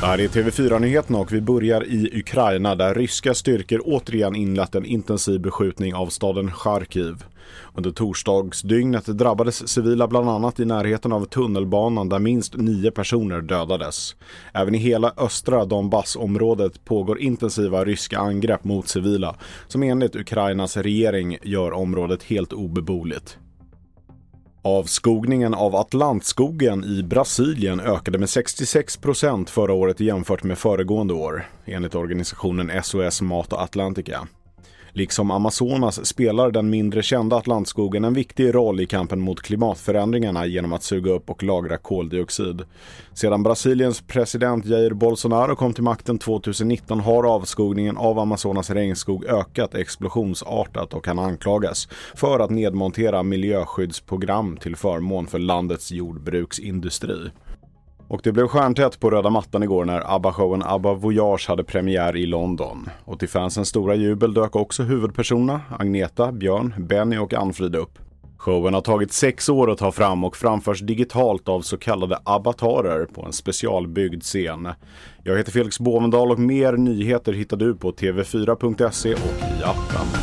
Det här är TV4-nyheterna och vi börjar i Ukraina där ryska styrkor återigen inlett en intensiv beskjutning av staden Charkiv. Under torsdagsdygnet drabbades civila bland annat i närheten av tunnelbanan där minst nio personer dödades. Även i hela östra Donbassområdet pågår intensiva ryska angrepp mot civila som enligt Ukrainas regering gör området helt obeboeligt. Avskogningen av Atlantskogen i Brasilien ökade med 66 procent förra året jämfört med föregående år, enligt organisationen SOS Mat och Atlantica. Liksom Amazonas spelar den mindre kända Atlantskogen en viktig roll i kampen mot klimatförändringarna genom att suga upp och lagra koldioxid. Sedan Brasiliens president Jair Bolsonaro kom till makten 2019 har avskogningen av Amazonas regnskog ökat explosionsartat och kan anklagas för att nedmontera miljöskyddsprogram till förmån för landets jordbruksindustri. Och det blev stjärntätt på röda mattan igår när ABBA-showen ABBA Voyage hade premiär i London. Och till fansens stora jubel dök också huvudpersonerna Agneta, Björn, Benny och Anfrid upp. Showen har tagit sex år att ta fram och framförs digitalt av så kallade abbatarer på en specialbyggd scen. Jag heter Felix Bovendal och mer nyheter hittar du på tv4.se och i appen.